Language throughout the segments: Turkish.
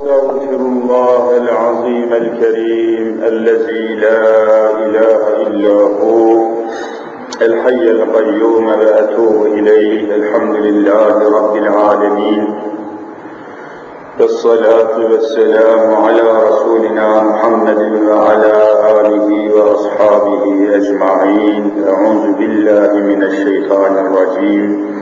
أستغفر الله العظيم الكريم الذي لا إله إلا هو الحي القيوم وأتوب إليه الحمد لله رب العالمين والصلاة والسلام على رسولنا محمد وعلى آله وأصحابه أجمعين. أعوذ بالله من الشيطان الرجيم.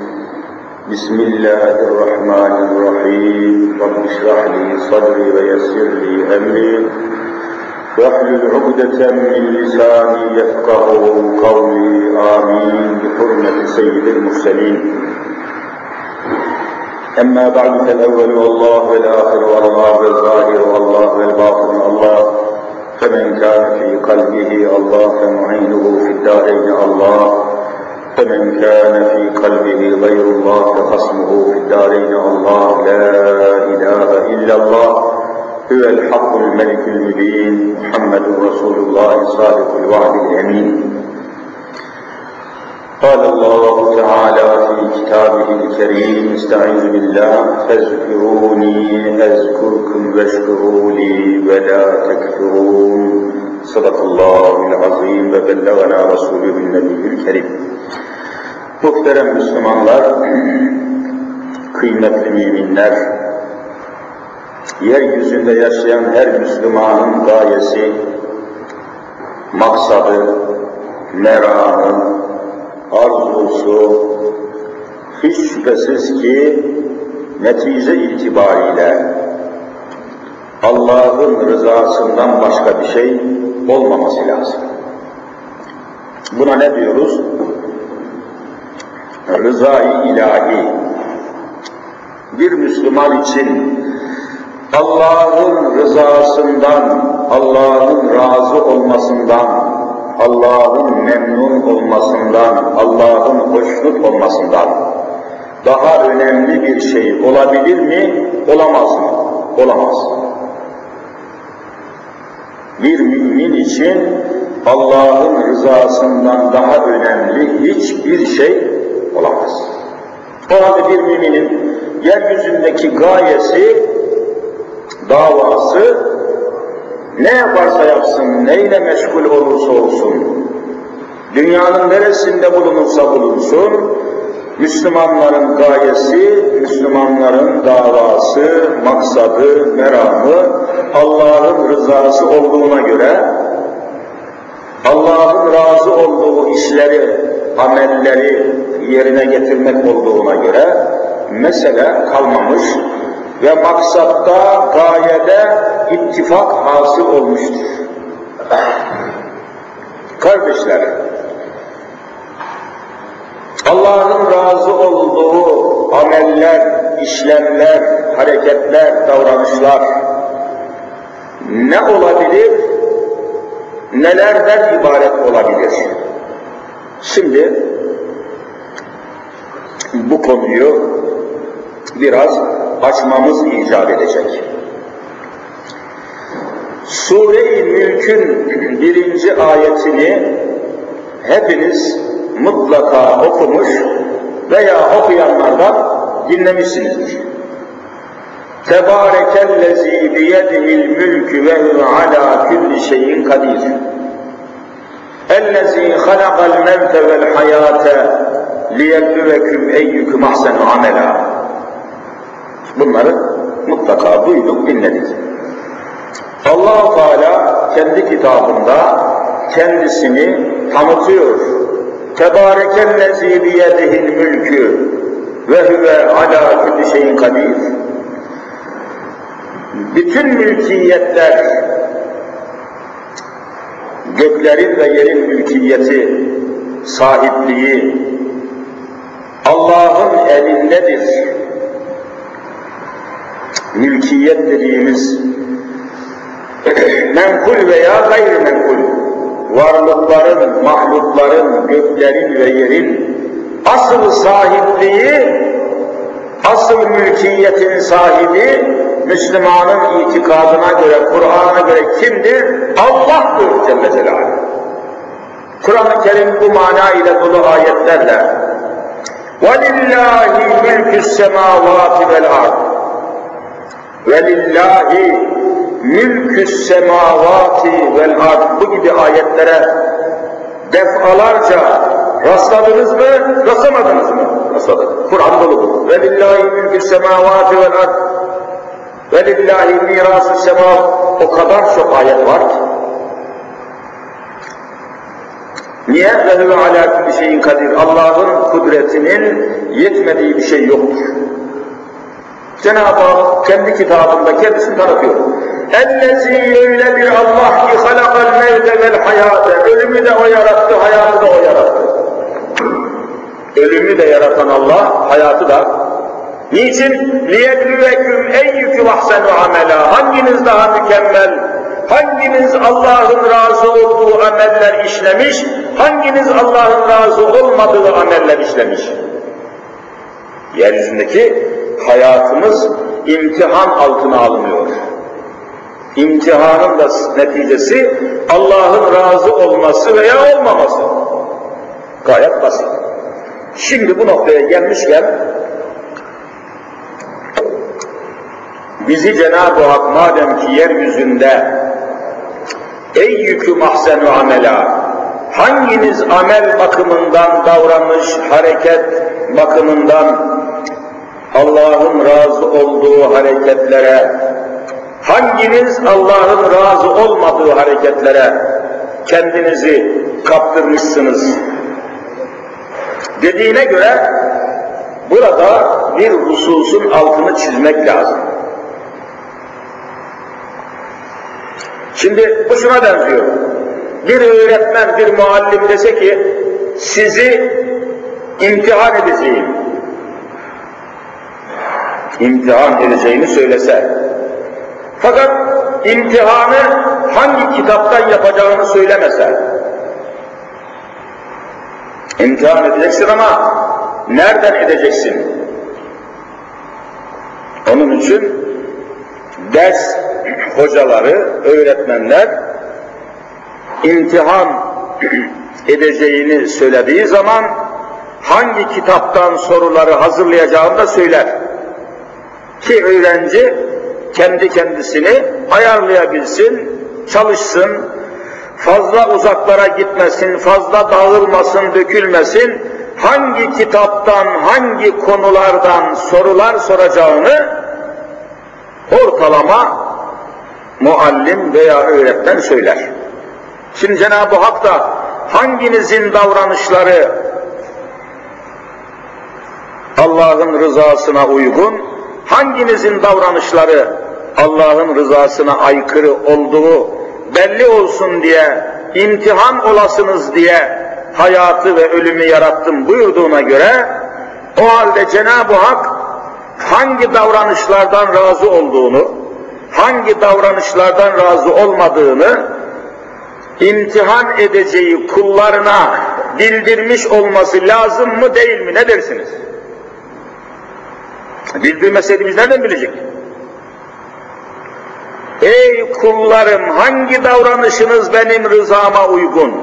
بسم الله الرحمن الرحيم. رب اشرح لي صدري ويسر لي أمري. واحلل عقدة من لساني يفقه قولي. آمين. بحرمة سيد المرسلين. أما بعد فالأول والله والآخر والله والظاهر والله والباطن الله فمن كان في قلبه الله فمعينه في الدارين الله. فمن كان في قلبه غير الله فخصمه في الدارين الله لا إله إلا الله. هو الحق الملك المبين محمد رسول الله صادق الوعد الأمين. قال الله تعالى في كتابه الكريم استعيذ بالله فاذكروني أذكركم واشكروا لي ولا تكفرون. صدق الله العظيم. وبلغنا رسوله النبي الكريم. Muhterem Müslümanlar, kıymetli müminler, yeryüzünde yaşayan her Müslümanın gayesi, maksadı, meramı, arzusu, hiç şüphesiz ki netice itibariyle Allah'ın rızasından başka bir şey olmaması lazım. Buna ne diyoruz? Rızayı ilahi. Bir Müslüman için Allah'ın rızasından, Allah'ın razı olmasından, Allah'ın memnun olmasından, Allah'ın hoşnut olmasından daha önemli bir şey olabilir mi, olamaz mı? Olamaz. Bir mümin için Allah'ın rızasından daha önemli hiçbir şey olamaz. O halde bir müminin yeryüzündeki gayesi, davası ne yaparsa yapsın, neyle meşgul olursa olsun, dünyanın neresinde bulunursa bulunsun, Müslümanların gayesi, Müslümanların davası, maksadı, meramı Allah'ın rızası olduğuna göre Allah'ın razı olduğu işleri, amelleri yerine getirmek olduğuna göre mesele kalmamış ve maksatta, gayede ittifak hasıl olmuştur. Kardeşler, Allah'ın razı olduğu ameller, işlemler, hareketler, davranışlar ne olabilir, nelerden ibaret olabilir? Şimdi bu konuyu biraz açmamız icap edecek. Sure-i Mülk'ün birinci ayetini hepiniz mutlaka okumuş veya okuyanlardan dinlemişsinizdir. Tebârekellezî biyedihil mülkü ve huve alâ külli şeyin kadir. Ellezî halakal mevte vel hayâte liyebluvekum eyyüküm ahsenu amela. Bunları mutlaka duyduk, dinledik. allah Teala kendi kitabında kendisini tanıtıyor. Biyedihil mülkü ve huve alâ külli şeyin kadir. Bütün mülkiyetler, göklerin ve yerin mülkiyeti, sahipliği Allah'ın elindedir. Mülkiyet dediğimiz menkul veya gayrimenkul varlıkların, mahlukların, göklerin ve yerin asıl sahipliği, asıl mülkiyetin sahibi Müslümanın itikadına göre, Kur'an'a göre kimdir? Allah'tır Celle Celaluhu. Kur'an-ı Kerim bu mana ile dolu ayetlerle وَلِلَّهِ مِلْكُ السَّمَاوَاتِ وَالْاَرْضِ Velillahi mülkü's semavati vel ard bu gibi ayetlere defalarca rastladınız mı, rastlamadınız mı? Rastladık. Kur'an dolu bu. Velillahi mülkü's semavati vel ard Velillahi mirasü sema o kadar çok ayet var ki. Niye? Ve huve alâ kulli şeyin kadir. Allah'ın kudretinin yetmediği bir şey yoktur. Cenab-ı Hak kendi kitabında kendisini tanıtıyor. Ellezî öyle bir Allah ki halakal mevte vel hayâte. Ölümü de o yarattı, hayatı da o yarattı. Ölümü de yaratan Allah, hayatı da. Niçin? لِيَبْلُوَكُمْ اَيُّكُمْ اَحْسَنُ عَمَلًا Hanginiz daha mükemmel, hanginiz Allah'ın razı olduğu ameller işlemiş, hanginiz Allah'ın razı olmadığı ameller işlemiş? Yeryüzündeki hayatımız imtihan altına alınıyor. İmtihanın da neticesi Allah'ın razı olması veya olmaması. Gayet basit. Şimdi bu noktaya gelmişken bizi Cenab-ı Hak madem ki yeryüzünde ey yükü mahsenu amela hanginiz amel bakımından davranış, hareket bakımından Allah'ın razı olduğu hareketlere hanginiz Allah'ın razı olmadığı hareketlere kendinizi kaptırmışsınız dediğine göre burada bir hususun altını çizmek lazım. Şimdi bu şuna benziyor. Bir öğretmen, bir muallim dese ki sizi imtihan edeceğim. İmtihan edeceğini söylese. Fakat imtihanı hangi kitaptan yapacağını söylemese. İmtihan edeceksin ama nereden edeceksin? Onun için ders hocaları, öğretmenler imtihan edeceğini söylediği zaman hangi kitaptan soruları hazırlayacağını da söyler. Ki öğrenci kendi kendisini ayarlayabilsin, çalışsın, fazla uzaklara gitmesin, fazla dağılmasın, dökülmesin, hangi kitaptan, hangi konulardan sorular soracağını ortalama muallim veya öğretmen söyler. Şimdi Cenab-ı Hak da hanginizin davranışları Allah'ın rızasına uygun, hanginizin davranışları Allah'ın rızasına aykırı olduğu belli olsun diye, imtihan olasınız diye hayatı ve ölümü yarattım buyurduğuna göre o halde Cenab-ı Hak hangi davranışlardan razı olduğunu, hangi davranışlardan razı olmadığını imtihan edeceği kullarına bildirmiş olması lazım mı değil mi ne dersiniz? Bildirmeseydi biz nereden bilecek? Ey kullarım hangi davranışınız benim rızama uygun?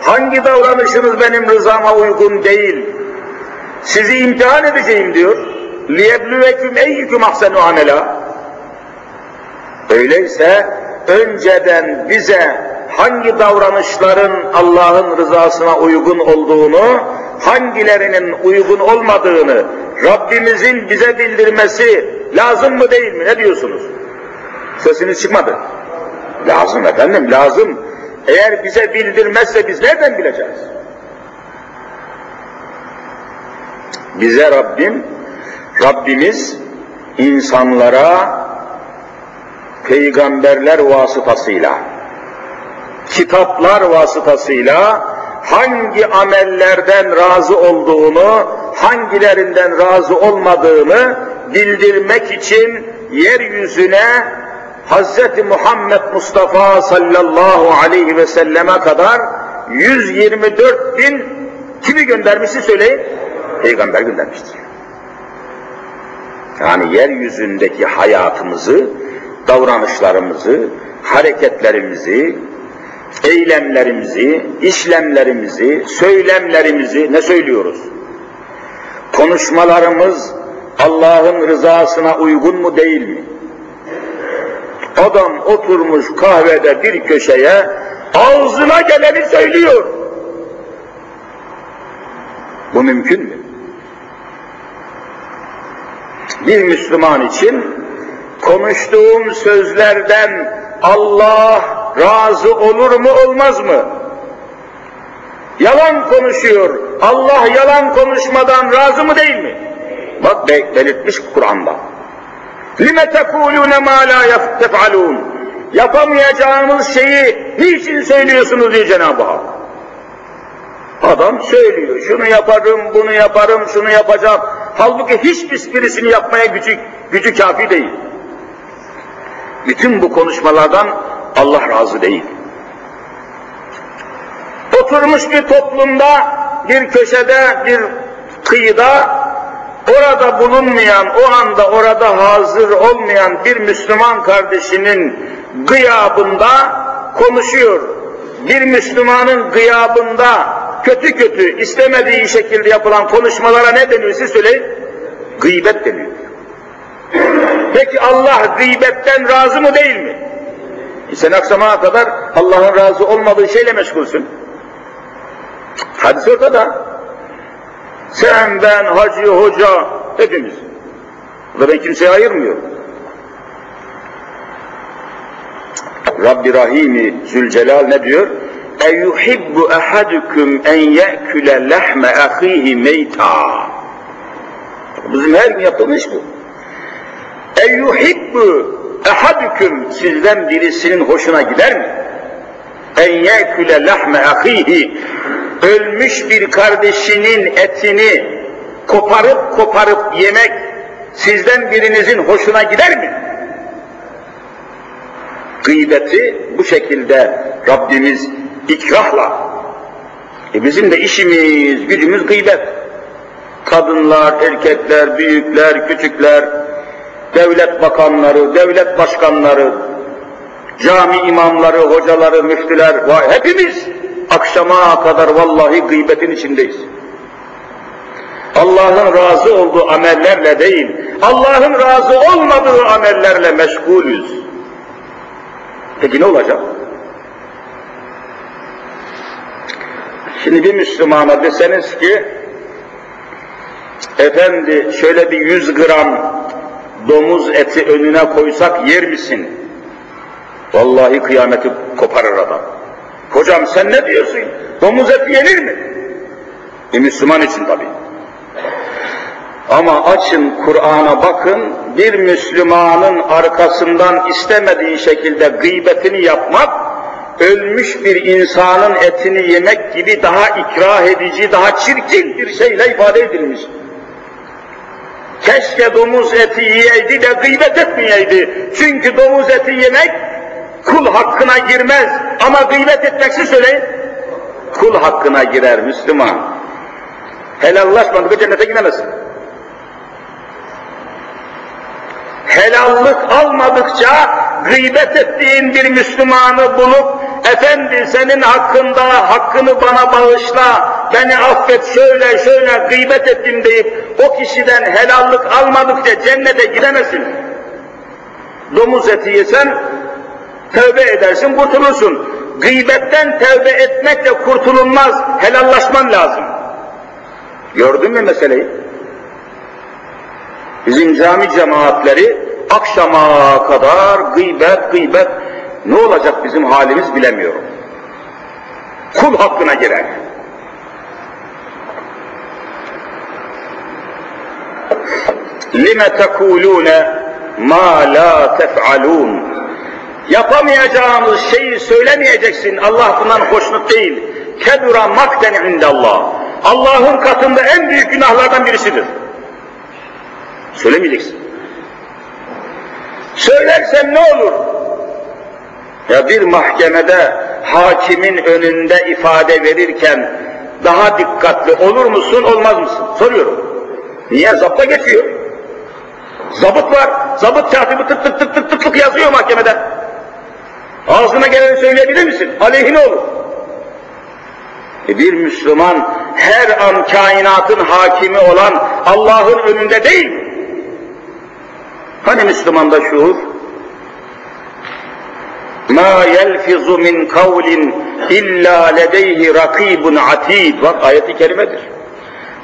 Hangi davranışınız benim rızama uygun değil? Sizi imtihan edeceğim diyor. لِيَبْلُوَكُمْ اَيِّكُمْ اَحْسَنُ عَمَلًا Öyleyse önceden bize hangi davranışların Allah'ın rızasına uygun olduğunu, hangilerinin uygun olmadığını Rabbimizin bize bildirmesi lazım mı değil mi? Ne diyorsunuz? Sesiniz çıkmadı. Lazım efendim, lazım. Eğer bize bildirmezse biz nereden bileceğiz? Bize Rabbim, Rabbimiz insanlara peygamberler vasıtasıyla, kitaplar vasıtasıyla hangi amellerden razı olduğunu, hangilerinden razı olmadığını bildirmek için yeryüzüne Hz. Muhammed Mustafa sallallahu aleyhi ve selleme kadar 124 bin kimi göndermişti söyleyin? Peygamber göndermiştir. Yani yeryüzündeki hayatımızı, davranışlarımızı, hareketlerimizi, eylemlerimizi, işlemlerimizi, söylemlerimizi ne söylüyoruz? Konuşmalarımız, Allah'ın rızasına uygun mu değil mi? Adam oturmuş kahvede bir köşeye ağzına geleni söylüyor. Bu mümkün mü? Bir Müslüman için konuştuğum sözlerden Allah razı olur mu olmaz mı? Yalan konuşuyor. Allah yalan konuşmadan razı mı değil mi? Bak belirtmiş Kur'an'da. لِمَ تَقُولُونَ مَا لَا تَفْعَلُونَ Yapamayacağınız şeyi niçin söylüyorsunuz diye Cenab-ı Hak. Adam söylüyor, şunu yaparım, bunu yaparım, şunu yapacağım. Halbuki hiçbirisini yapmaya gücü, gücü kafi değil. Bütün bu konuşmalardan Allah razı değil. Oturmuş bir toplumda, bir köşede, bir kıyıda, orada bulunmayan, o anda orada hazır olmayan bir Müslüman kardeşinin gıyabında konuşuyor. Bir Müslümanın gıyabında kötü kötü, istemediği şekilde yapılan konuşmalara ne deniyor siz söyleyin? Gıybet deniyor. Peki Allah gıybetten razı mı değil mi? E sen akşama kadar Allah'ın razı olmadığı şeyle meşgulsün. Hadis ortada. Sen, ben, hacı, hoca, hepimiz. Burada ben kimseye ayırmıyorum. Rabbi Rahimi Zülcelal ne diyor? اَيُحِبُّ اَحَدُكُمْ اَنْ يَأْكُلَ لَحْمَ اَخِيهِ مَيْتًا Bizim her gün yaptığımız iş bu. Eyyuhibbu ehadüküm sizden birisinin hoşuna gider mi? En yeküle lahme ahihi ölmüş bir kardeşinin etini koparıp koparıp yemek sizden birinizin hoşuna gider mi? Gıybeti bu şekilde Rabbimiz ikrahla. E bizim de işimiz, gücümüz gıybet. Kadınlar, erkekler, büyükler, küçükler, devlet bakanları, devlet başkanları, cami imamları, hocaları, müftüler, hepimiz akşama kadar vallahi gıybetin içindeyiz. Allah'ın razı olduğu amellerle değil, Allah'ın razı olmadığı amellerle meşgulüz. Peki ne olacak? Şimdi bir Müslümana deseniz ki, efendi şöyle bir yüz gram domuz eti önüne koysak yer misin? Vallahi kıyameti koparır adam. Hocam sen ne diyorsun? Domuz eti yenir mi? Bir Müslüman için tabi. Ama açın Kur'an'a bakın, bir Müslümanın arkasından istemediği şekilde gıybetini yapmak, ölmüş bir insanın etini yemek gibi daha ikrah edici, daha çirkin bir şeyle ifade edilmiş. Keşke domuz eti yiyeydi de gıybet etmeyeydi. Çünkü domuz eti yemek kul hakkına girmez. Ama gıybet etmeksi söyleyin, kul hakkına girer Müslüman. Helallaşmadıkça cennete gidemezsin. Helallık almadıkça gıybet ettiğin bir Müslümanı bulup efendi senin hakkında hakkını bana bağışla, beni affet şöyle şöyle gıybet ettim deyip o kişiden helallık almadıkça cennete gidemezsin. Domuz eti yesen tövbe edersin kurtulursun. Gıybetten tövbe etmekle kurtulunmaz, helallaşman lazım. Gördün mü meseleyi? Bizim cami cemaatleri akşama kadar gıybet gıybet ne olacak bizim halimiz bilemiyorum. Kul hakkına girer. لِمَ تَكُولُونَ مَا لَا تَفْعَلُونَ Yapamayacağımız şeyi söylemeyeceksin. Allah bundan hoşnut değil. Kedura makten indallah. Allah'ın katında en büyük günahlardan birisidir. Söylemeyeceksin. Söylersen ne olur? Ya bir mahkemede hakimin önünde ifade verirken daha dikkatli olur musun, olmaz mısın? Soruyorum. Niye? Zapta geçiyor. Zabıt var. Zabıt katibi tık tık tık tık tık tık yazıyor mahkemede. Ağzına geleni söyleyebilir misin? Aleyhine olur. E bir Müslüman her an kainatın hakimi olan Allah'ın önünde değil mi? Hani Müslümanda şuur? Ma yelfizu min kavlin illa ledeyhi rakibun atid. Bak ayeti kerimedir.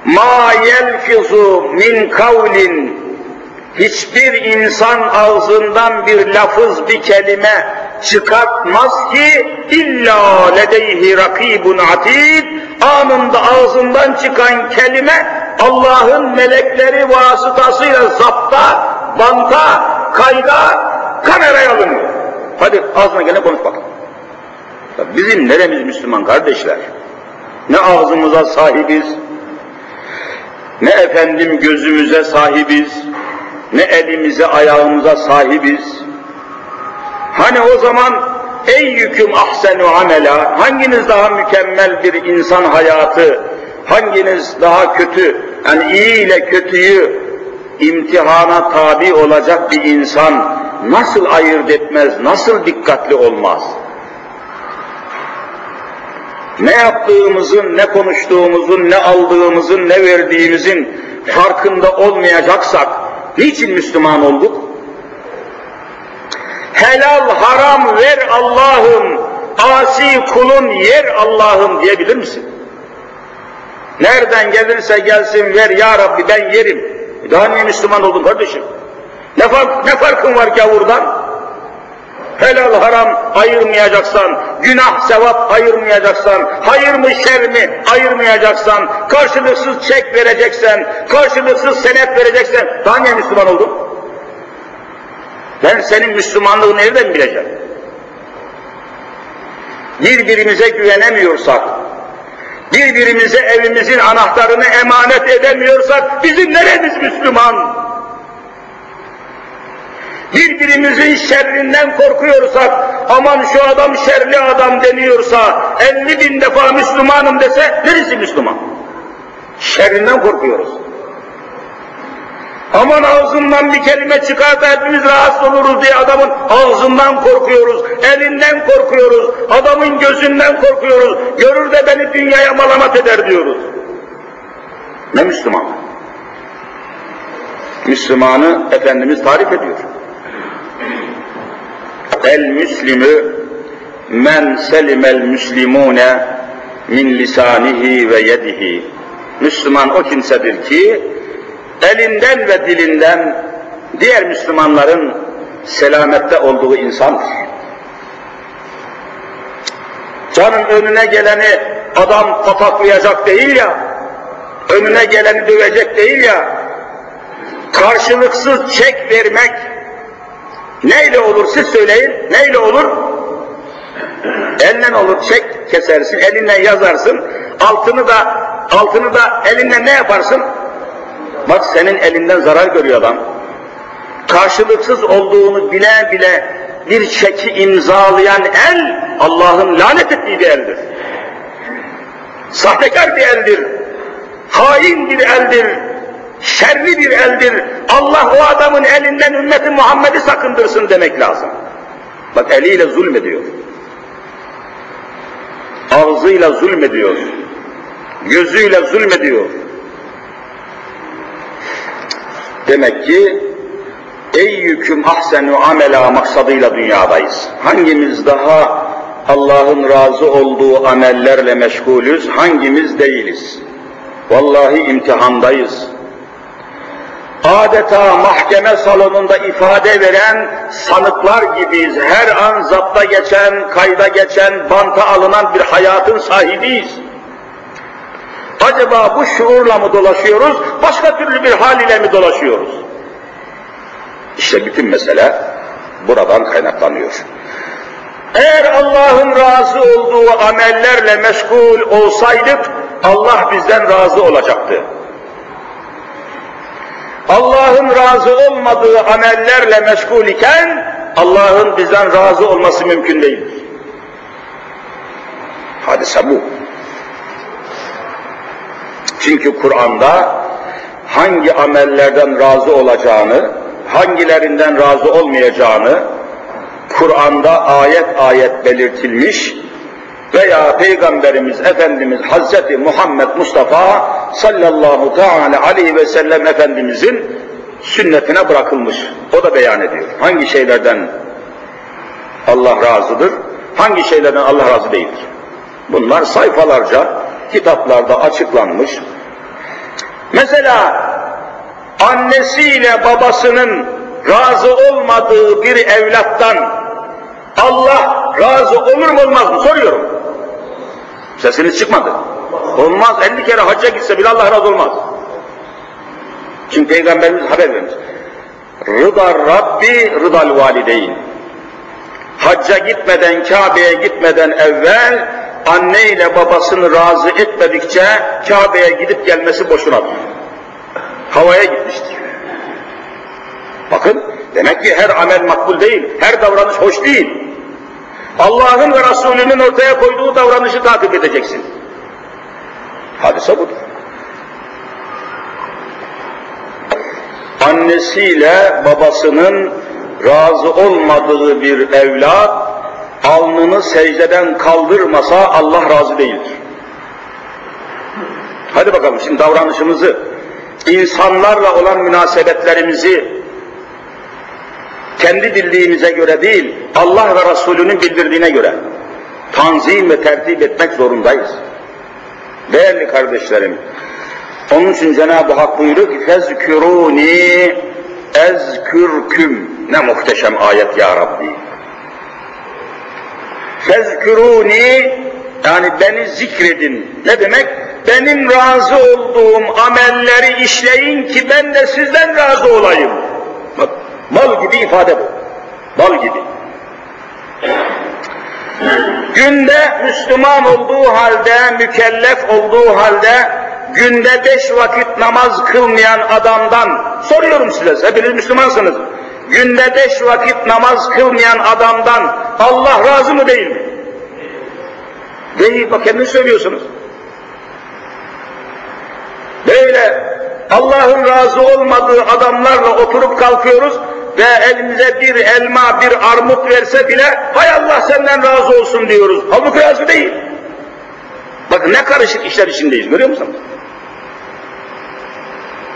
Ma yelfizu min kavlin hiçbir insan ağzından bir lafız, bir kelime çıkartmaz ki illa ledeyhi rakibun atid anında ağzından çıkan kelime Allah'ın melekleri vasıtasıyla zapta, banta, kayda, kameraya alınıyor. Hadi ağzına gene konuş bakalım. Bizim neremiz Müslüman kardeşler? Ne ağzımıza sahibiz, ne efendim gözümüze sahibiz, ne elimize ayağımıza sahibiz. Hani o zaman ey yüküm ahsenu amela, hanginiz daha mükemmel bir insan hayatı, hanginiz daha kötü, yani iyi ile kötüyü imtihana tabi olacak bir insan nasıl ayırt etmez, nasıl dikkatli olmaz? Ne yaptığımızın, ne konuştuğumuzun, ne aldığımızın, ne verdiğimizin farkında olmayacaksak, niçin Müslüman olduk? Helal haram ver Allah'ım, asi kulun yer Allah'ım diyebilir misin? Nereden gelirse gelsin ver ya Rabbi ben yerim. Daha niye Müslüman oldun kardeşim? Ne, fark, ne farkın var gavurdan? Helal haram ayırmayacaksan, günah sevap ayırmayacaksan, hayır mı şer mi ayırmayacaksan, karşılıksız çek vereceksen, karşılıksız senet vereceksen, daha niye Müslüman oldun? Ben senin Müslümanlığını nereden bileceğim? Birbirimize güvenemiyorsak, birbirimize evimizin anahtarını emanet edemiyorsak bizim neremiz Müslüman? Birbirimizin şerrinden korkuyorsak, aman şu adam şerli adam deniyorsa, elli bin defa Müslümanım dese, neresi Müslüman? Şerrinden korkuyoruz. Aman ağzından bir kelime çıkar da hepimiz rahatsız oluruz diye adamın ağzından korkuyoruz, elinden korkuyoruz, adamın gözünden korkuyoruz, görür de beni dünyaya malamat eder diyoruz. Ne Müslüman? Müslümanı Efendimiz tarif ediyor. El müslimü men selimel müslimune min lisanihi ve yedihi. Müslüman o kimsedir ki elinden ve dilinden diğer Müslümanların selamette olduğu insandır. Canın önüne geleni adam pataklayacak değil ya, önüne geleni dövecek değil ya, karşılıksız çek vermek neyle olur siz söyleyin, neyle olur? Elle olur çek kesersin, elinle yazarsın, altını da altını da elinle ne yaparsın? Bak senin elinden zarar görüyor adam. Karşılıksız olduğunu bile bile bir çeki imzalayan el Allah'ın lanet ettiği bir eldir. Sahtekar bir eldir. Hain bir eldir. Şerli bir eldir. Allah o adamın elinden ümmeti Muhammed'i sakındırsın demek lazım. Bak eliyle zulmediyor. Ağzıyla zulmediyor. Gözüyle zulmediyor Demek ki ey yüküm ahsenu amela maksadıyla dünyadayız. Hangimiz daha Allah'ın razı olduğu amellerle meşgulüz, hangimiz değiliz? Vallahi imtihandayız. Adeta mahkeme salonunda ifade veren sanıklar gibiyiz. Her an zapta geçen, kayda geçen, banta alınan bir hayatın sahibiyiz. Acaba bu şuurla mı dolaşıyoruz, başka türlü bir hal ile mi dolaşıyoruz? İşte bütün mesele buradan kaynaklanıyor. Eğer Allah'ın razı olduğu amellerle meşgul olsaydık, Allah bizden razı olacaktı. Allah'ın razı olmadığı amellerle meşgul iken, Allah'ın bizden razı olması mümkün değildir. Hadise bu. Çünkü Kur'an'da hangi amellerden razı olacağını, hangilerinden razı olmayacağını Kur'an'da ayet ayet belirtilmiş veya Peygamberimiz Efendimiz Hazreti Muhammed Mustafa sallallahu teala aleyhi ve sellem Efendimizin sünnetine bırakılmış. O da beyan ediyor. Hangi şeylerden Allah razıdır, hangi şeylerden Allah razı değildir. Bunlar sayfalarca kitaplarda açıklanmış. Mesela annesiyle babasının razı olmadığı bir evlattan Allah razı olur mu olmaz mı soruyorum. Sesiniz çıkmadı. Olmaz. 50 kere hacca gitse bile Allah razı olmaz. Çünkü Peygamberimiz haber vermiş. Rıda Rabbi rıdal valideyn. Hacca gitmeden, Kabe'ye gitmeden evvel anne ile babasını razı etmedikçe Kabe'ye gidip gelmesi boşunadır. Havaya gitmiştir. Bakın, demek ki her amel makbul değil, her davranış hoş değil. Allah'ın ve Resulünün ortaya koyduğu davranışı takip edeceksin. Hadise budur. Annesiyle babasının razı olmadığı bir evlat alnını secdeden kaldırmasa Allah razı değildir. Hadi bakalım şimdi davranışımızı, insanlarla olan münasebetlerimizi kendi bildiğimize göre değil, Allah ve Resulünün bildirdiğine göre tanzim ve tertip etmek zorundayız. Değerli kardeşlerim, onun için Cenab-ı Hak buyuruyor ki فَذْكُرُونِي ezkürküm ne muhteşem ayet ya Rabbi. Fezkuruni yani beni zikredin. Ne demek? Benim razı olduğum amelleri işleyin ki ben de sizden razı olayım. Bak, mal gibi ifade bu. Mal gibi. Günde Müslüman olduğu halde, mükellef olduğu halde günde beş vakit namaz kılmayan adamdan soruyorum size, hepiniz Müslümansınız. Günde beş vakit namaz kılmayan adamdan Allah razı mı değil mi? Değil, bak kendiniz söylüyorsunuz. Böyle Allah'ın razı olmadığı adamlarla oturup kalkıyoruz ve elimize bir elma, bir armut verse bile hay Allah senden razı olsun diyoruz. Halbuki razı değil. Bakın ne karışık işler içindeyiz görüyor musunuz?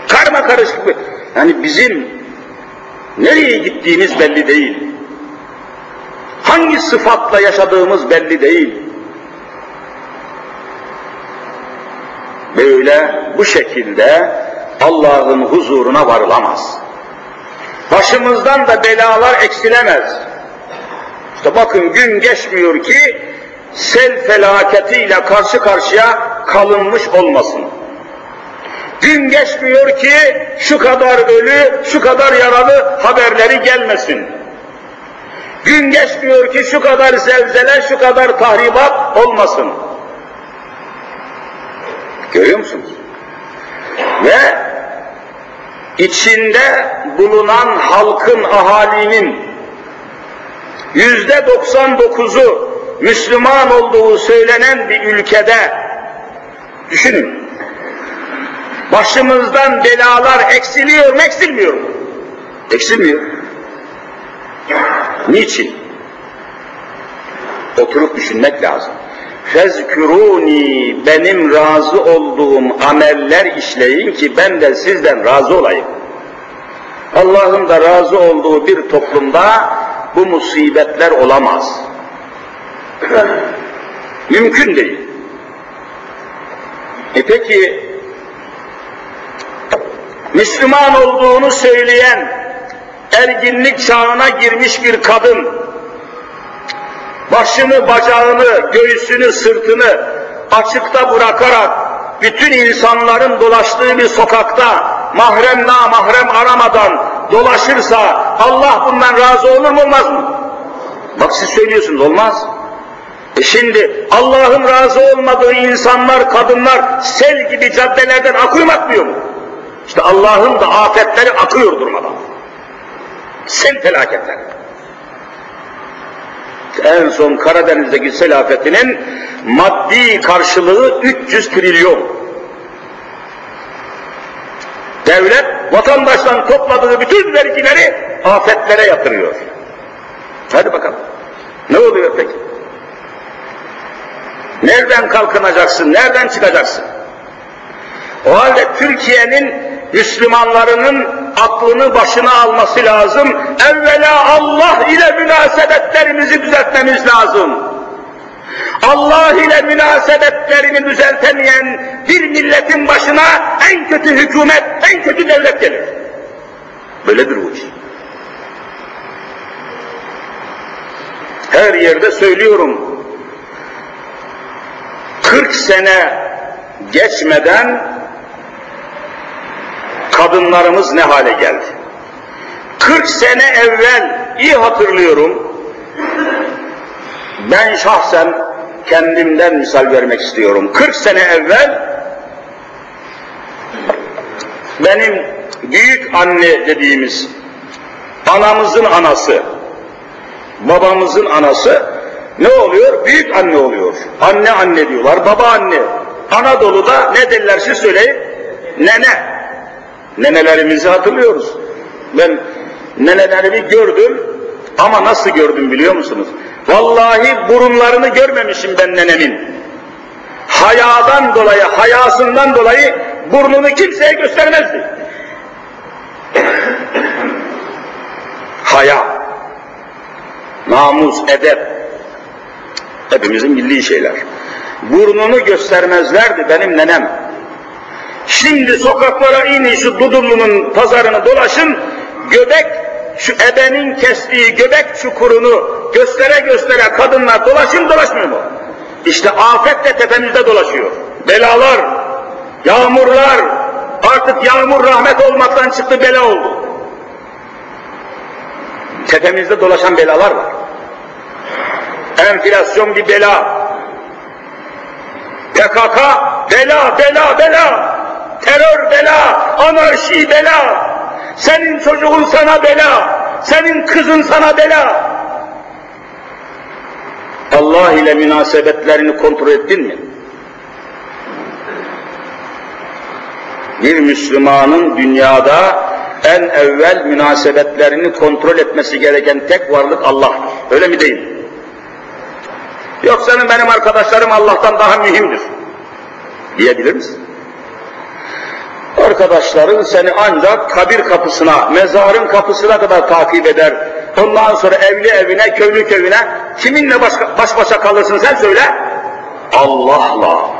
Karma karışık. Yani bizim nereye gittiğimiz belli değil. Hangi sıfatla yaşadığımız belli değil. Böyle bu şekilde Allah'ın huzuruna varılamaz. Başımızdan da belalar eksilemez. İşte bakın gün geçmiyor ki sel felaketiyle karşı karşıya kalınmış olmasın. Gün geçmiyor ki şu kadar ölü, şu kadar yaralı haberleri gelmesin. Gün geçmiyor ki şu kadar zelzele, şu kadar tahribat olmasın. Görüyor musunuz? Ve içinde bulunan halkın, ahalinin yüzde 99'u Müslüman olduğu söylenen bir ülkede düşünün Başımızdan belalar eksiliyor mu eksilmiyor mu? Eksilmiyor. Niçin? Oturup düşünmek lazım. Fezkuruni benim razı olduğum ameller işleyin ki ben de sizden razı olayım. Allah'ın da razı olduğu bir toplumda bu musibetler olamaz. Mümkün değil. E peki Müslüman olduğunu söyleyen erginlik çağına girmiş bir kadın başını, bacağını, göğsünü, sırtını açıkta bırakarak bütün insanların dolaştığı bir sokakta mahrem mahrem aramadan dolaşırsa Allah bundan razı olur mu olmaz mı? Bak siz söylüyorsunuz olmaz. E şimdi Allah'ın razı olmadığı insanlar, kadınlar sel gibi caddelerden akıyor mu? İşte Allah'ın da afetleri akıyor durmadan. Sel felaketleri. En son Karadeniz'deki sel afetinin maddi karşılığı 300 trilyon. Devlet vatandaştan topladığı bütün vergileri afetlere yatırıyor. Hadi bakalım. Ne oluyor peki? Nereden kalkınacaksın? Nereden çıkacaksın? O halde Türkiye'nin Müslümanlarının aklını başına alması lazım. Evvela Allah ile münasebetlerimizi düzeltmemiz lazım. Allah ile münasebetlerini düzeltemeyen bir milletin başına en kötü hükümet, en kötü devlet gelir. Böyledir bu iş. Her yerde söylüyorum. 40 sene geçmeden kadınlarımız ne hale geldi? 40 sene evvel iyi hatırlıyorum. Ben şahsen kendimden misal vermek istiyorum. 40 sene evvel benim büyük anne dediğimiz anamızın anası, babamızın anası ne oluyor? Büyük anne oluyor. Anne anne diyorlar, baba anne. Anadolu'da ne derler siz söyleyin? Nene. Nenelerimizi hatırlıyoruz. Ben nenelerimi gördüm ama nasıl gördüm biliyor musunuz? Vallahi burunlarını görmemişim ben nenemin. Hayadan dolayı, hayasından dolayı burnunu kimseye göstermezdi. Haya, namus, edep, hepimizin bildiği şeyler. Burnunu göstermezlerdi benim nenem. Şimdi sokaklara inin şu Dudullu'nun pazarını dolaşın, göbek, şu ebenin kestiği göbek çukurunu göstere göstere kadınlar dolaşın dolaşmıyor mu? İşte afet de tepemizde dolaşıyor. Belalar, yağmurlar, artık yağmur rahmet olmaktan çıktı bela oldu. Tepemizde dolaşan belalar var. Enflasyon bir bela. PKK bela, bela, bela. Terör bela, anarşi bela. Senin çocuğun sana bela, senin kızın sana bela. Allah ile münasebetlerini kontrol ettin mi? Bir Müslümanın dünyada en evvel münasebetlerini kontrol etmesi gereken tek varlık Allah'tır. Öyle mi değil? Yoksa benim arkadaşlarım Allah'tan daha mühimdir. Diyebilir misin? Arkadaşların seni ancak kabir kapısına, mezarın kapısına kadar takip eder. Ondan sonra evli evine, köylü köyüne, kiminle baş, baş başa kalırsın sen söyle? Allah'la.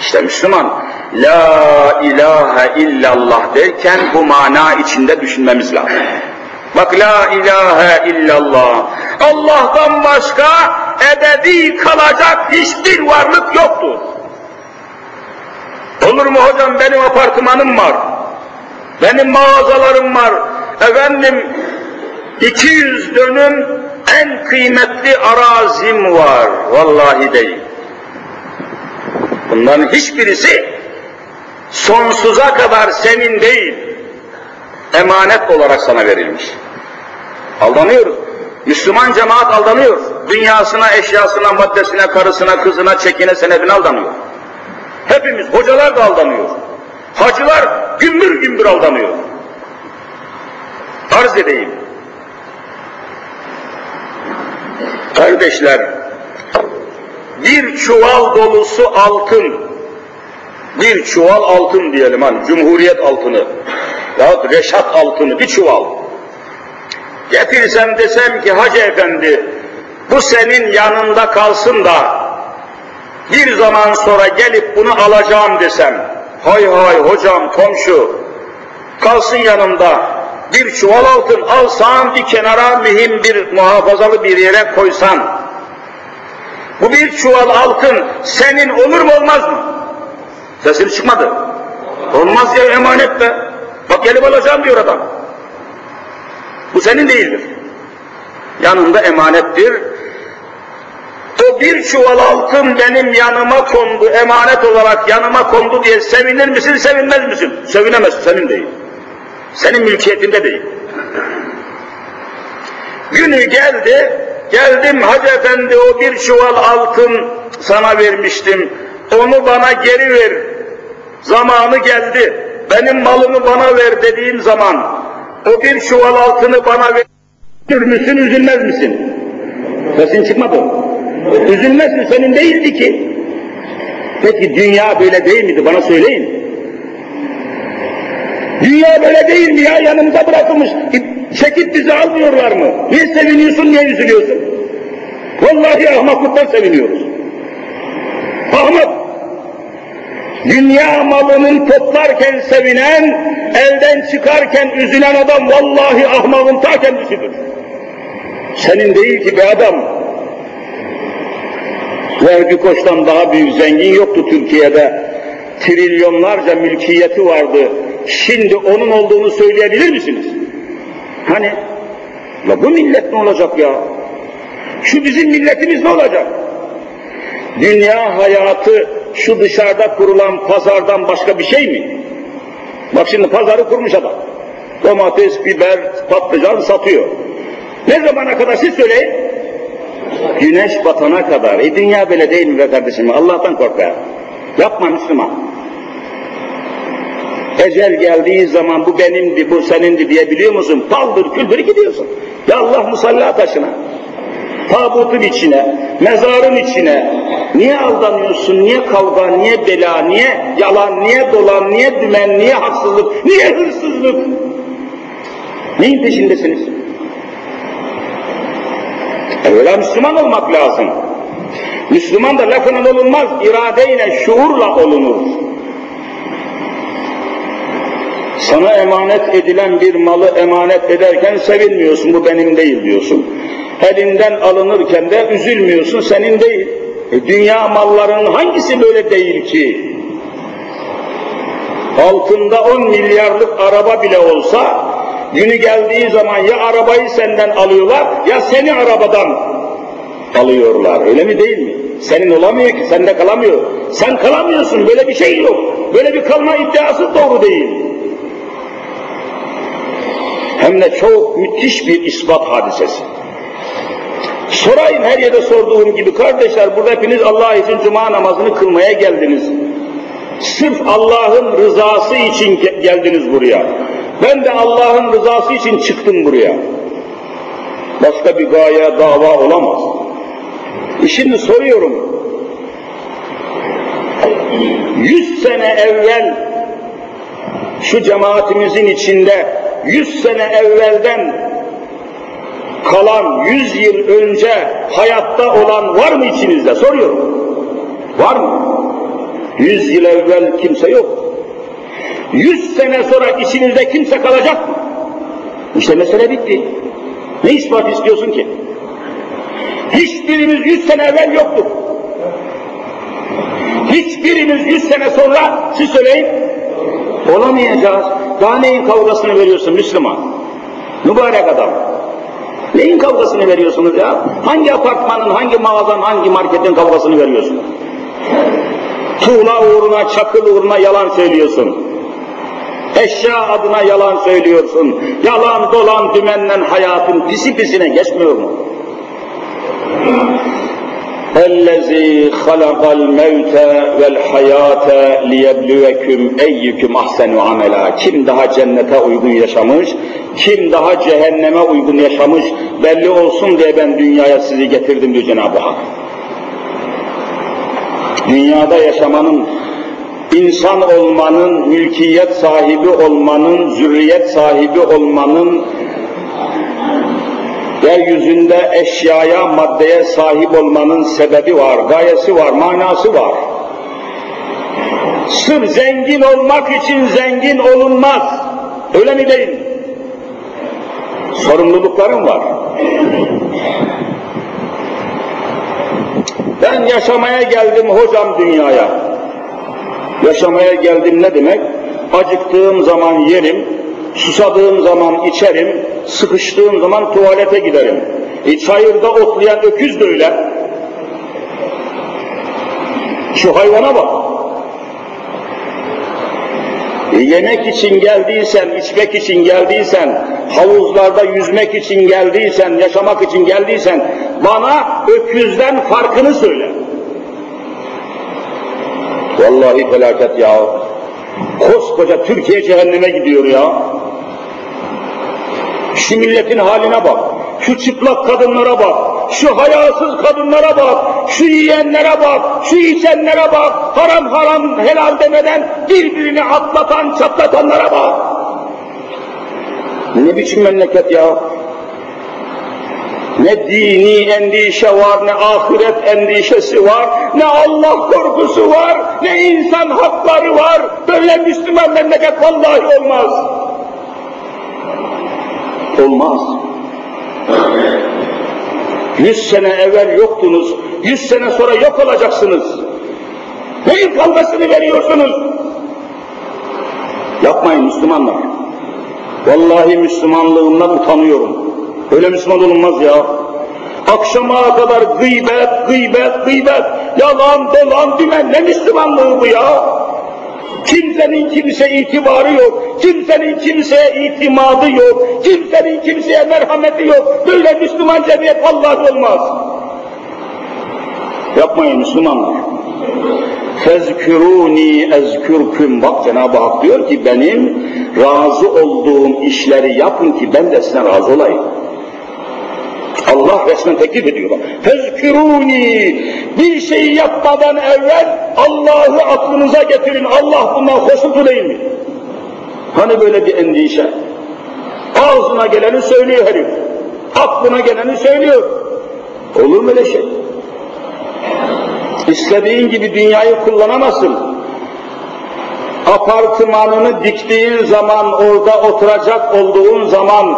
İşte Müslüman, La ilahe illallah derken bu mana içinde düşünmemiz lazım. Bak la ilahe illallah. Allah'tan başka ebedi kalacak hiçbir varlık yoktur. Olur mu hocam benim apartmanım var. Benim mağazalarım var. Efendim 200 dönüm en kıymetli arazim var. Vallahi değil. Bunların hiçbirisi sonsuza kadar senin değil, emanet olarak sana verilmiş. Aldanıyoruz. Müslüman cemaat aldanıyor. Dünyasına, eşyasına, maddesine, karısına, kızına, çekine, senedine aldanıyor. Hepimiz, hocalar da aldanıyor. Hacılar gümbür gümbür aldanıyor. Arz edeyim. Kardeşler, bir çuval dolusu altın, bir çuval altın diyelim hani, cumhuriyet altını, ya reşat altını, bir çuval. Getirsem desem ki Hacı Efendi, bu senin yanında kalsın da, bir zaman sonra gelip bunu alacağım desem, hay hay hocam komşu, kalsın yanımda, bir çuval altın alsan bir kenara mühim bir muhafazalı bir yere koysan, bu bir çuval altın senin olur mu olmaz mı? Sesini çıkmadı. Olmaz ya emanet be. Bak gelip alacağım diyor adam. Bu senin değildir. Yanında emanettir. Bir çuval altın benim yanıma kondu, emanet olarak yanıma kondu diye sevinir misin, sevinmez misin? Sevinemezsin, senin değil. Senin mülkiyetinde değil. Günü geldi, geldim Hacı Efendi o bir çuval altın sana vermiştim, onu bana geri ver. Zamanı geldi, benim malımı bana ver dediğim zaman, o bir çuval altını bana ver. Üzülür üzülmez misin? Sesin çıkmadı. Üzülmez mi? Senin değildi ki. Peki dünya böyle değil miydi? Bana söyleyin. Dünya böyle değil mi ya? Yanımıza bırakılmış. Çekip bizi almıyorlar mı? Niye seviniyorsun, niye üzülüyorsun? Vallahi ahmaklıktan seviniyoruz. Ahmak. Dünya malının toplarken sevinen, elden çıkarken üzülen adam vallahi ahmakın ta kendisidir. Senin değil ki be adam. Vehbi Koç'tan daha büyük zengin yoktu Türkiye'de. Trilyonlarca mülkiyeti vardı. Şimdi onun olduğunu söyleyebilir misiniz? Hani? Ya bu millet ne olacak ya? Şu bizim milletimiz ne olacak? Dünya hayatı şu dışarıda kurulan pazardan başka bir şey mi? Bak şimdi pazarı kurmuş adam. Domates, biber, patlıcan satıyor. Ne zamana kadar siz söyleyin? Güneş batana kadar. E dünya böyle değil mi be kardeşim? Allah'tan kork be. Yapma Müslüman. Ecel geldiği zaman bu benimdi, bu senindi diyebiliyor musun? Paldır küldür gidiyorsun. Ya Allah musalla taşına, tabutun içine, mezarın içine. Niye aldanıyorsun, niye kavga, niye bela, niye yalan, niye dolan, niye dümen, niye haksızlık, niye hırsızlık? Neyin peşindesiniz? Evvela Müslüman olmak lazım. Müslüman da lafının olunmaz, iradeyle, şuurla olunur. Sana emanet edilen bir malı emanet ederken sevinmiyorsun, bu benim değil diyorsun. Elinden alınırken de üzülmüyorsun, senin değil. E, dünya mallarının hangisi böyle değil ki? Altında 10 milyarlık araba bile olsa, günü geldiği zaman ya arabayı senden alıyorlar, ya seni arabadan alıyorlar. Öyle mi değil mi? Senin olamıyor ki, sende kalamıyor. Sen kalamıyorsun, böyle bir şey yok. Böyle bir kalma iddiası doğru değil. Hem de çok müthiş bir ispat hadisesi. Sorayım her yerde sorduğum gibi kardeşler burada hepiniz Allah için cuma namazını kılmaya geldiniz. Sırf Allah'ın rızası için geldiniz buraya. Ben de Allah'ın rızası için çıktım buraya. Başka bir gaye, dava olamaz. E şimdi soruyorum. Yüz sene evvel şu cemaatimizin içinde yüz sene evvelden kalan yüz yıl önce hayatta olan var mı içinizde? Soruyorum. Var mı? Yüz yıl evvel kimse yok. Yüz sene sonra içinizde kimse kalacak mı? İşte mesele bitti. Ne ispat istiyorsun ki? Hiçbirimiz yüz sene evvel yoktuk. Hiçbirimiz yüz sene sonra, siz söyleyin, olamayacağız. Daha neyin kavgasını veriyorsun Müslüman? Mübarek adam. Neyin kavgasını veriyorsunuz ya? Hangi apartmanın, hangi mağazanın, hangi marketin kavgasını veriyorsun? Tuğla uğruna, çakıl uğruna yalan söylüyorsun. Eşya adına yalan söylüyorsun. Yalan dolan dümenden hayatın pisi pisine geçmiyor mu? اَلَّذ۪ي خَلَقَ الْمَوْتَ وَالْحَيَاةَ لِيَبْلُوَكُمْ اَيِّكُمْ اَحْسَنُ عَمَلًا Kim daha cennete uygun yaşamış, kim daha cehenneme uygun yaşamış belli olsun diye ben dünyaya sizi getirdim diyor Cenab-ı Hak. Dünyada yaşamanın, insan olmanın, mülkiyet sahibi olmanın, zürriyet sahibi olmanın, yeryüzünde eşyaya, maddeye sahip olmanın sebebi var, gayesi var, manası var. Sırf zengin olmak için zengin olunmaz. Öyle mi değil? Sorumluluklarım var. Ben yaşamaya geldim hocam dünyaya. Yaşamaya geldim ne demek? Acıktığım zaman yerim, susadığım zaman içerim, sıkıştığım zaman tuvalete giderim. E, çayırda otlayan öküz de öyle. Şu hayvana bak. E, yemek için geldiysen, içmek için geldiysen, havuzlarda yüzmek için geldiysen, yaşamak için geldiysen, bana öküzden farkını söyle. Vallahi felaket ya. Koskoca Türkiye cehenneme gidiyor ya. Şu milletin haline bak. Şu çıplak kadınlara bak. Şu hayasız kadınlara bak. Şu yiyenlere bak. Şu içenlere bak. Haram haram helal demeden birbirini atlatan çatlatanlara bak. Ne biçim memleket ya? Ne dini endişe var, ne ahiret endişesi var, ne Allah korkusu var, ne insan hakları var. Böyle Müslüman memleket vallahi olmaz. Olmaz. Yüz sene evvel yoktunuz, yüz sene sonra yok olacaksınız. Neyin kavgasını veriyorsunuz? Yapmayın Müslümanlar. Vallahi Müslümanlığımdan utanıyorum. Öyle Müslüman olunmaz ya. Akşama kadar gıybet, gıybet, gıybet, yalan, dolan, dümen ne Müslümanlığı bu ya? Kimsenin kimse itibarı yok, kimsenin kimseye itimadı yok, kimsenin kimseye merhameti yok. Böyle Müslüman cemiyet Allah olmaz. Yapmayın Müslümanlar. Fezküruni ezkürküm. Bak Cenab-ı Hak diyor ki benim razı olduğum işleri yapın ki ben de size razı olayım. Allah resmen teklif ediyor. Fezküruni bir şeyi yapmadan evvel Allah'ı aklınıza getirin. Allah bundan hoşnut değil mi? Hani böyle bir endişe? Ağzına geleni söylüyor herif. Aklına geleni söylüyor. Olur mu öyle şey? İstediğin gibi dünyayı kullanamazsın. Apartmanını diktiğin zaman, orada oturacak olduğun zaman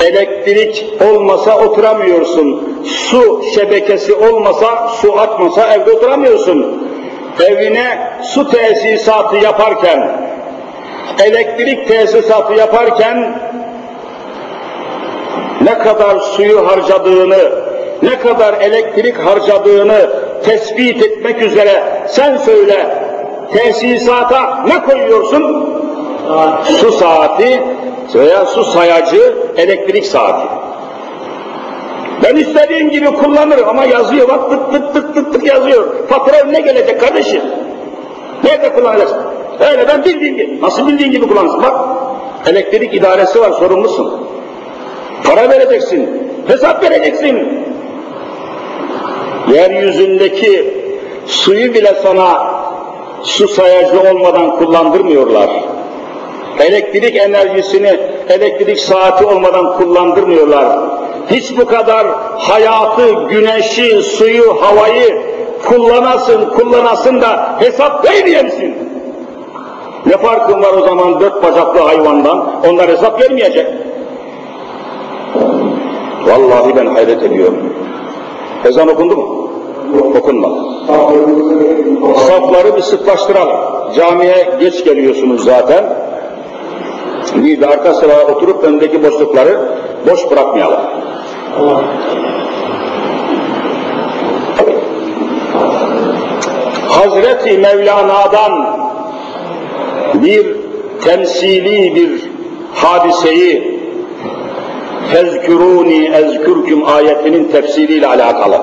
elektrik olmasa oturamıyorsun. Su şebekesi olmasa, su atmasa evde oturamıyorsun. Evine su tesisatı yaparken, elektrik tesisatı yaparken ne kadar suyu harcadığını, ne kadar elektrik harcadığını tespit etmek üzere sen söyle tesisata ne koyuyorsun? Su saati veya su sayacı elektrik saati. Ben istediğim gibi kullanırım ama yazıyor bak tık tık tık tık tık yazıyor. Fatura önüne gelecek kardeşim. Nerede kullanacaksın? Öyle ben bildiğim gibi. Nasıl bildiğin gibi kullanırsın? Bak elektrik idaresi var sorumlusun. Para vereceksin. Hesap vereceksin. Yeryüzündeki suyu bile sana su sayacı olmadan kullandırmıyorlar. Elektrik enerjisini elektrik saati olmadan kullandırmıyorlar. Hiç bu kadar hayatı, güneşi, suyu, havayı kullanasın, kullanasın da hesap vermeyesin. Ne farkın var o zaman dört bacaklı hayvandan? Onlar hesap vermeyecek. Vallahi ben hayret ediyorum. Ezan okundu mu? Okunmadı. Safları bir sıklaştıralım. Camiye geç geliyorsunuz zaten. Bir de arka sıraya oturup öndeki boşlukları boş bırakmayalım. Hazreti Mevlana'dan bir temsili bir hadiseyi Fezküruni ezkürküm ayetinin tefsiriyle alakalı.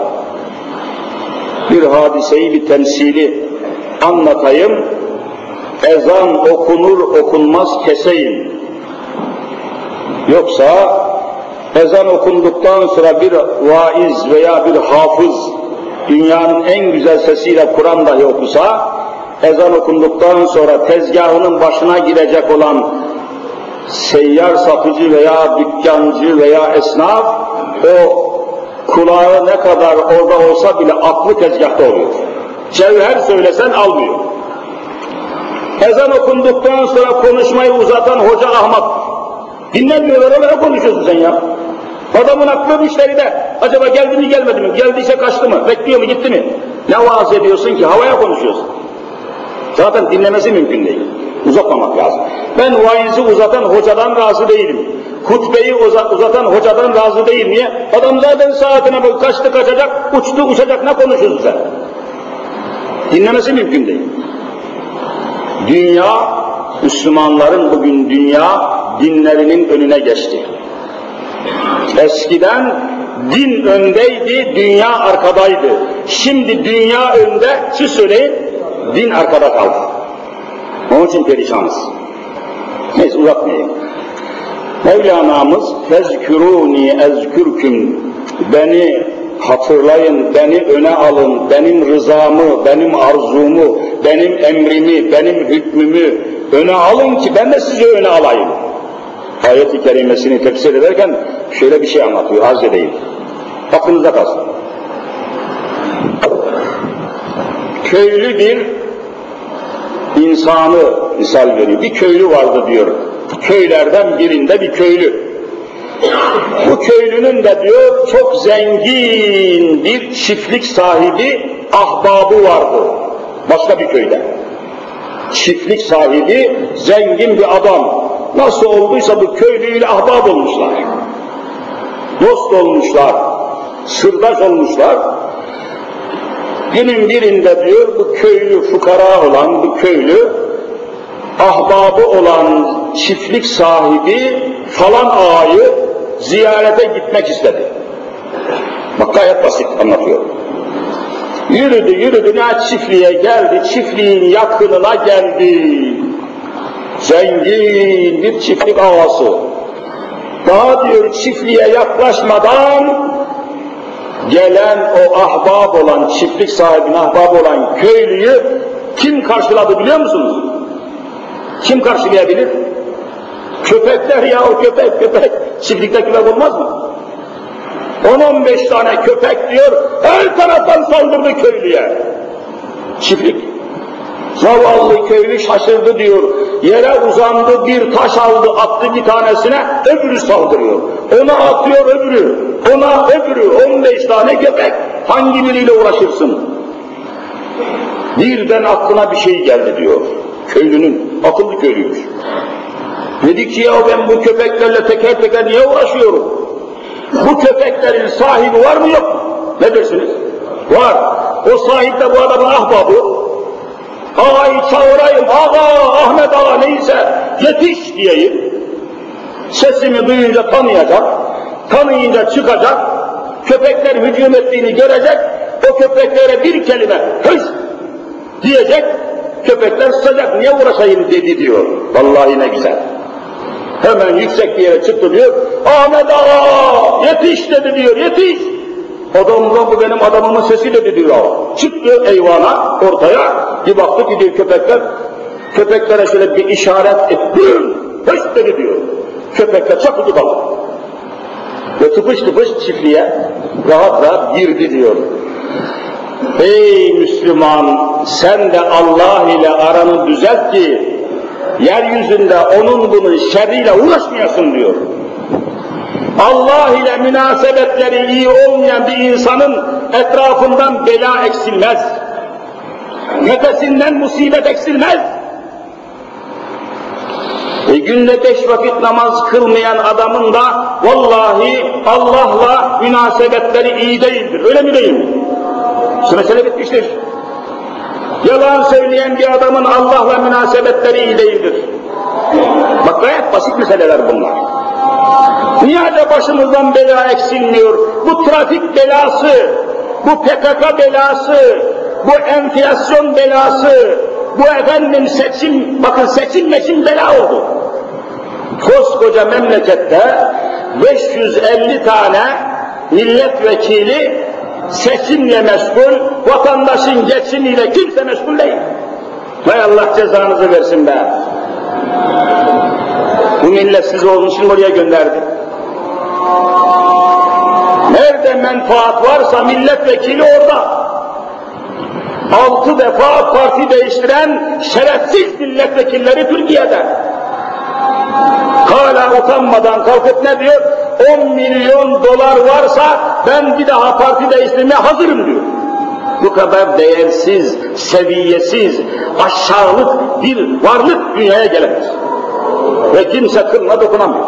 Bir hadiseyi, bir temsili anlatayım. Ezan okunur okunmaz keseyim. Yoksa ezan okunduktan sonra bir vaiz veya bir hafız dünyanın en güzel sesiyle Kur'an dahi okusa, ezan okunduktan sonra tezgahının başına girecek olan seyyar satıcı veya dükkancı veya esnaf o kulağı ne kadar orada olsa bile aklı tezgahta oluyor. Cevher söylesen almıyor. Ezan okunduktan sonra konuşmayı uzatan hoca Ahmet. Dinlemiyorlar ama ne konuşuyorsun sen ya? Adamın aklı müşteride. Acaba geldi mi gelmedi mi? Geldiyse kaçtı mı? Bekliyor mu gitti mi? Ne vaaz ediyorsun ki? Havaya konuşuyorsun. Zaten dinlemesi mümkün değil. Uzatmamak lazım. Ben vaizi uzatan hocadan razı değilim. Hutbeyi uzatan hocadan razı değilim. Niye? Adam zaten saatine bak kaçtı kaçacak, uçtu uçacak ne konuşuyorsun sen? Dinlemesi mümkün değil. Dünya, Müslümanların bugün dünya dinlerinin önüne geçti. Eskiden din öndeydi, dünya arkadaydı. Şimdi dünya önde, siz söyleyin, din arkada kaldı. Onun için perişanız. Neyse uzatmayayım. Mevlana'mız fezküruni ezkürküm beni hatırlayın, beni öne alın, benim rızamı, benim arzumu, benim emrimi, benim hükmümü öne alın ki ben de sizi öne alayım. ayet-i kerimesini tefsir ederken şöyle bir şey anlatıyor, arz edeyim. Aklınıza kalsın. Köylü bir insanı misal veriyor. Bir köylü vardı diyor. Köylerden birinde bir köylü. Bu köylünün de diyor çok zengin bir çiftlik sahibi ahbabı vardı. Başka bir köyde. Çiftlik sahibi zengin bir adam. Nasıl olduysa bu köylüyle ahbab olmuşlar. Dost olmuşlar. Sırdaş olmuşlar. Günün birinde diyor bu köylü fukara olan bu köylü ahbabı olan çiftlik sahibi falan ağayı ziyarete gitmek istedi. Bak gayet basit anlatıyor. Yürüdü yürüdü ne çiftliğe geldi, çiftliğin yakınına geldi. Zengin bir çiftlik ağası. Daha diyor çiftliğe yaklaşmadan gelen o ahbab olan, çiftlik sahibine ahbab olan köylüyü kim karşıladı biliyor musunuz? Kim karşılayabilir? Köpekler ya o köpek köpek. Çiftlikte köpek olmaz mı? 10-15 tane köpek diyor, her taraftan saldırdı köylüye. Çiftlik. Zavallı köylü şaşırdı diyor. Yere uzandı, bir taş aldı, attı bir tanesine, öbürü saldırıyor. Ona atıyor öbürü, ona öbürü, 15 tane köpek. Hangi biriyle uğraşırsın? Birden aklına bir şey geldi diyor. Köylünün, akıllı köylüymüş. Dedi ki ya ben bu köpeklerle teker teker niye uğraşıyorum? Bu köpeklerin sahibi var mı yok mu? Ne dersiniz? Var. O sahip de bu adamın ahbabı. Ağayı çağırayım, ağa, Ahmet ağa neyse yetiş diyeyim. Sesimi duyunca tanıyacak, tanıyınca çıkacak, köpekler hücum ettiğini görecek, o köpeklere bir kelime hız diyecek, köpekler sıcak niye uğraşayım dedi diyor. Vallahi ne güzel. Hemen yüksek bir yere çıktı diyor. Ahmet ağa yetiş dedi diyor yetiş. Adamla bu benim adamımın sesi dedi diyor. Çıktı eyvana ortaya bir baktı ki diyor köpekler köpeklere şöyle bir işaret etti. Hış dedi diyor. Köpekler çakıldı kaldı. Ve tıpış tıpış çiftliğe rahat rahat girdi diyor. Ey Müslüman sen de Allah ile aranı düzelt ki yeryüzünde onun bunun şerriyle uğraşmayasın diyor. Allah ile münasebetleri iyi olmayan bir insanın etrafından bela eksilmez. Nefesinden musibet eksilmez. E günde beş vakit namaz kılmayan adamın da vallahi Allah'la münasebetleri iyi değildir. Öyle mi değil mi? Şu mesele bitmiştir. Yalan söyleyen bir adamın Allah'la münasebetleri iyi değildir. Bak gayet basit meseleler bunlar. Niye de başımızdan bela eksilmiyor? Bu trafik belası, bu PKK belası, bu enflasyon belası, bu efendim seçim, bakın seçim meçim bela oldu. Koskoca memlekette 550 tane milletvekili seçimle meşgul, vatandaşın geçimiyle kimse meşgul değil. Hay Allah cezanızı versin be. Bu millet sizi onun için oraya gönderdi. Nerede menfaat varsa milletvekili orada. Altı defa parti değiştiren şerefsiz milletvekilleri Türkiye'de. Hala utanmadan kalkıp ne diyor? 10 milyon dolar varsa ben bir daha parti değiştirmeye hazırım diyor. Bu kadar değersiz, seviyesiz, aşağılık bir varlık dünyaya gelemez. Ve kimse kılına dokunamıyor.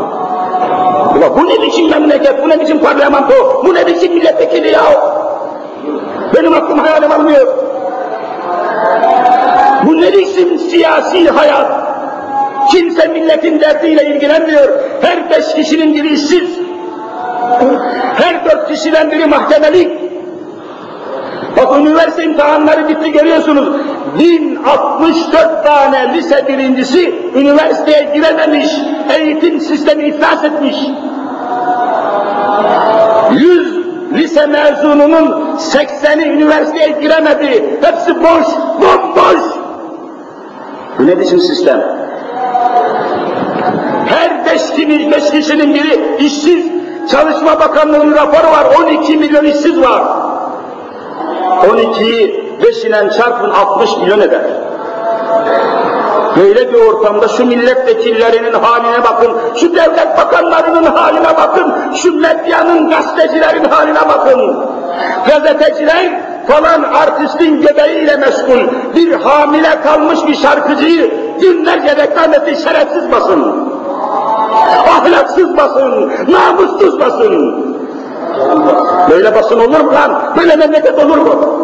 Ulan bu ne biçim memleket, bu ne biçim parlamento, bu ne biçim milletvekili ya? Benim aklım hayalim almıyor. Bu ne biçim siyasi hayat? Kimse milletin derdiyle ilgilenmiyor. Her beş kişinin biri işsiz. Her dört kişiden biri mahkemelik. Bak üniversite imtihanları bitti görüyorsunuz. 1064 tane lise birincisi üniversiteye girememiş. Eğitim sistemi iflas etmiş. 100 lise mezununun 80'i üniversiteye giremedi. Hepsi boş, bomboş. Bu ne biçim sistem? Beş, kimi, beş kişinin biri işsiz. Çalışma Bakanlığı'nın raporu var, 12 milyon işsiz var. 12'yi 5 ile çarpın 60 milyon eder. Böyle bir ortamda şu milletvekillerinin haline bakın, şu devlet bakanlarının haline bakın, şu medyanın, gazetecilerin haline bakın. Gazeteciler falan artistin göbeğiyle meşgul, bir hamile kalmış bir şarkıcıyı günlerce reklam etti şerefsiz basın. Ahlaksız basın, namussuz basın. Böyle basın olur mu lan? Böyle memleket olur mu?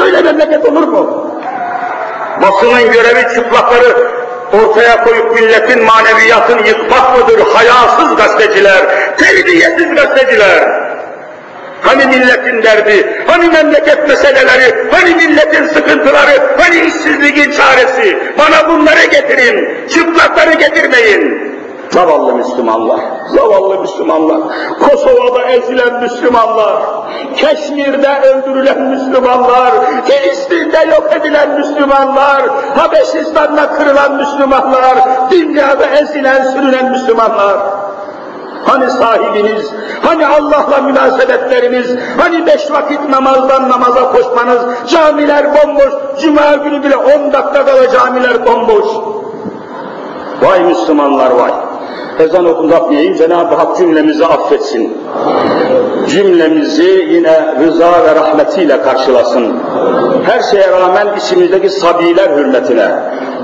Böyle memleket olur mu? Basının görevi çıplakları ortaya koyup milletin maneviyatını yıkmak mıdır? Hayasız gazeteciler, terbiyesiz gazeteciler. Hani milletin derdi, hani memleket meseleleri, hani milletin sıkıntıları, hani işsizliğin çaresi. Bana bunları getirin, çıplakları getirmeyin. Zavallı Müslümanlar, zavallı Müslümanlar, Kosova'da ezilen Müslümanlar, Keşmir'de öldürülen Müslümanlar, Filistin'de yok edilen Müslümanlar, Habeşistan'da kırılan Müslümanlar, dünyada ezilen, sürülen Müslümanlar. Hani sahibiniz, hani Allah'la münasebetleriniz, hani beş vakit namazdan namaza koşmanız, camiler bomboş, cuma günü bile on dakika kala camiler bomboş. Vay Müslümanlar vay! Ezan okunatmayayım, Cenab-ı Hak cümlemizi affetsin. Cümlemizi yine rıza ve rahmetiyle karşılasın. Her şeye rağmen içimizdeki sabiler hürmetine,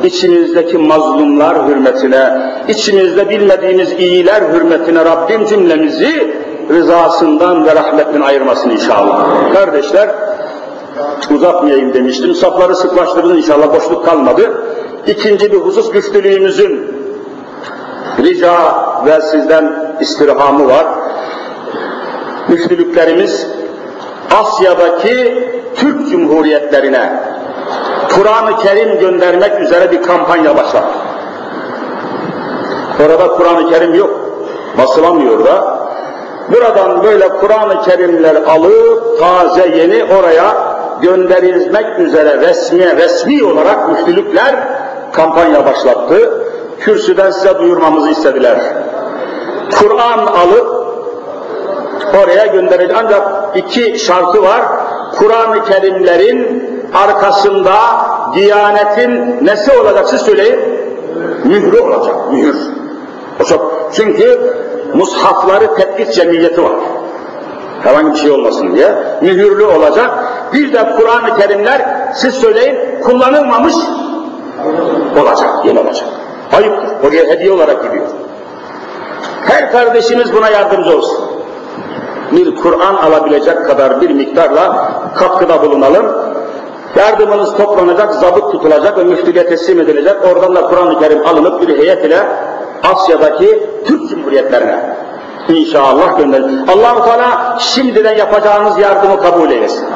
içimizdeki mazlumlar hürmetine, içimizde bilmediğimiz iyiler hürmetine Rabbim cümlemizi rızasından ve rahmetinden ayırmasın inşallah. Kardeşler, uzatmayayım demiştim, safları sıklaştırın inşallah, boşluk kalmadı. İkinci bir husus güçlülüğümüzün rica ve sizden istirhamı var. Müftülüklerimiz Asya'daki Türk Cumhuriyetlerine Kur'an-ı Kerim göndermek üzere bir kampanya başlattı. Orada Kur'an-ı Kerim yok, basılamıyor da. Buradan böyle Kur'an-ı Kerimler alıp taze yeni oraya gönderilmek üzere resmi resmi olarak müftülükler kampanya başlattı. Kürsüden size duyurmamızı istediler. Kur'an alıp oraya gönderecek. Ancak iki şartı var. Kur'an-ı Kerimlerin arkasında Diyanetin nesi olacak siz söyleyin? Mührü olacak, mühür. O çok. Çünkü mushafları tetkik cemiyeti var. Herhangi bir şey olmasın diye. Mühürlü olacak. Bir de Kur'an-ı Kerimler siz söyleyin kullanılmamış olacak, yeni olacak. Ayıptır. Oraya hediye olarak gidiyor. Her kardeşimiz buna yardımcı olsun. Bir Kur'an alabilecek kadar bir miktarla katkıda bulunalım. Yardımınız toplanacak, zabıt tutulacak ve müftüye teslim edilecek. Oradan da Kur'an-ı Kerim alınıp bir heyet ile Asya'daki Türk Cumhuriyetlerine inşallah gönderilir. allah Teala şimdiden yapacağınız yardımı kabul eylesin.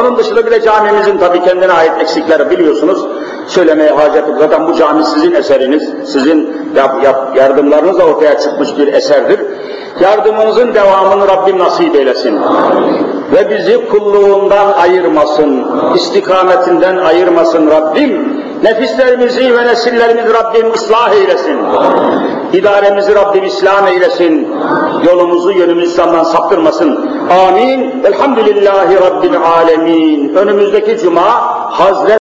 Onun dışında bile camimizin tabi kendine ait eksikleri biliyorsunuz. Söylemeye hacet yok. Zaten bu cami sizin eseriniz, sizin yap, yap, yardımlarınızla ortaya çıkmış bir eserdir. Yardımınızın devamını Rabbim nasip eylesin. Ve bizi kulluğundan ayırmasın, istikametinden ayırmasın Rabbim. Nefislerimizi ve nesillerimizi Rabbim ıslah eylesin. İdaremizi Rabbim İslam eylesin. Yolumuzu yönümüzü İslam'dan saptırmasın. Amin. Elhamdülillahi Rabbil alemin. Önümüzdeki cuma Hazret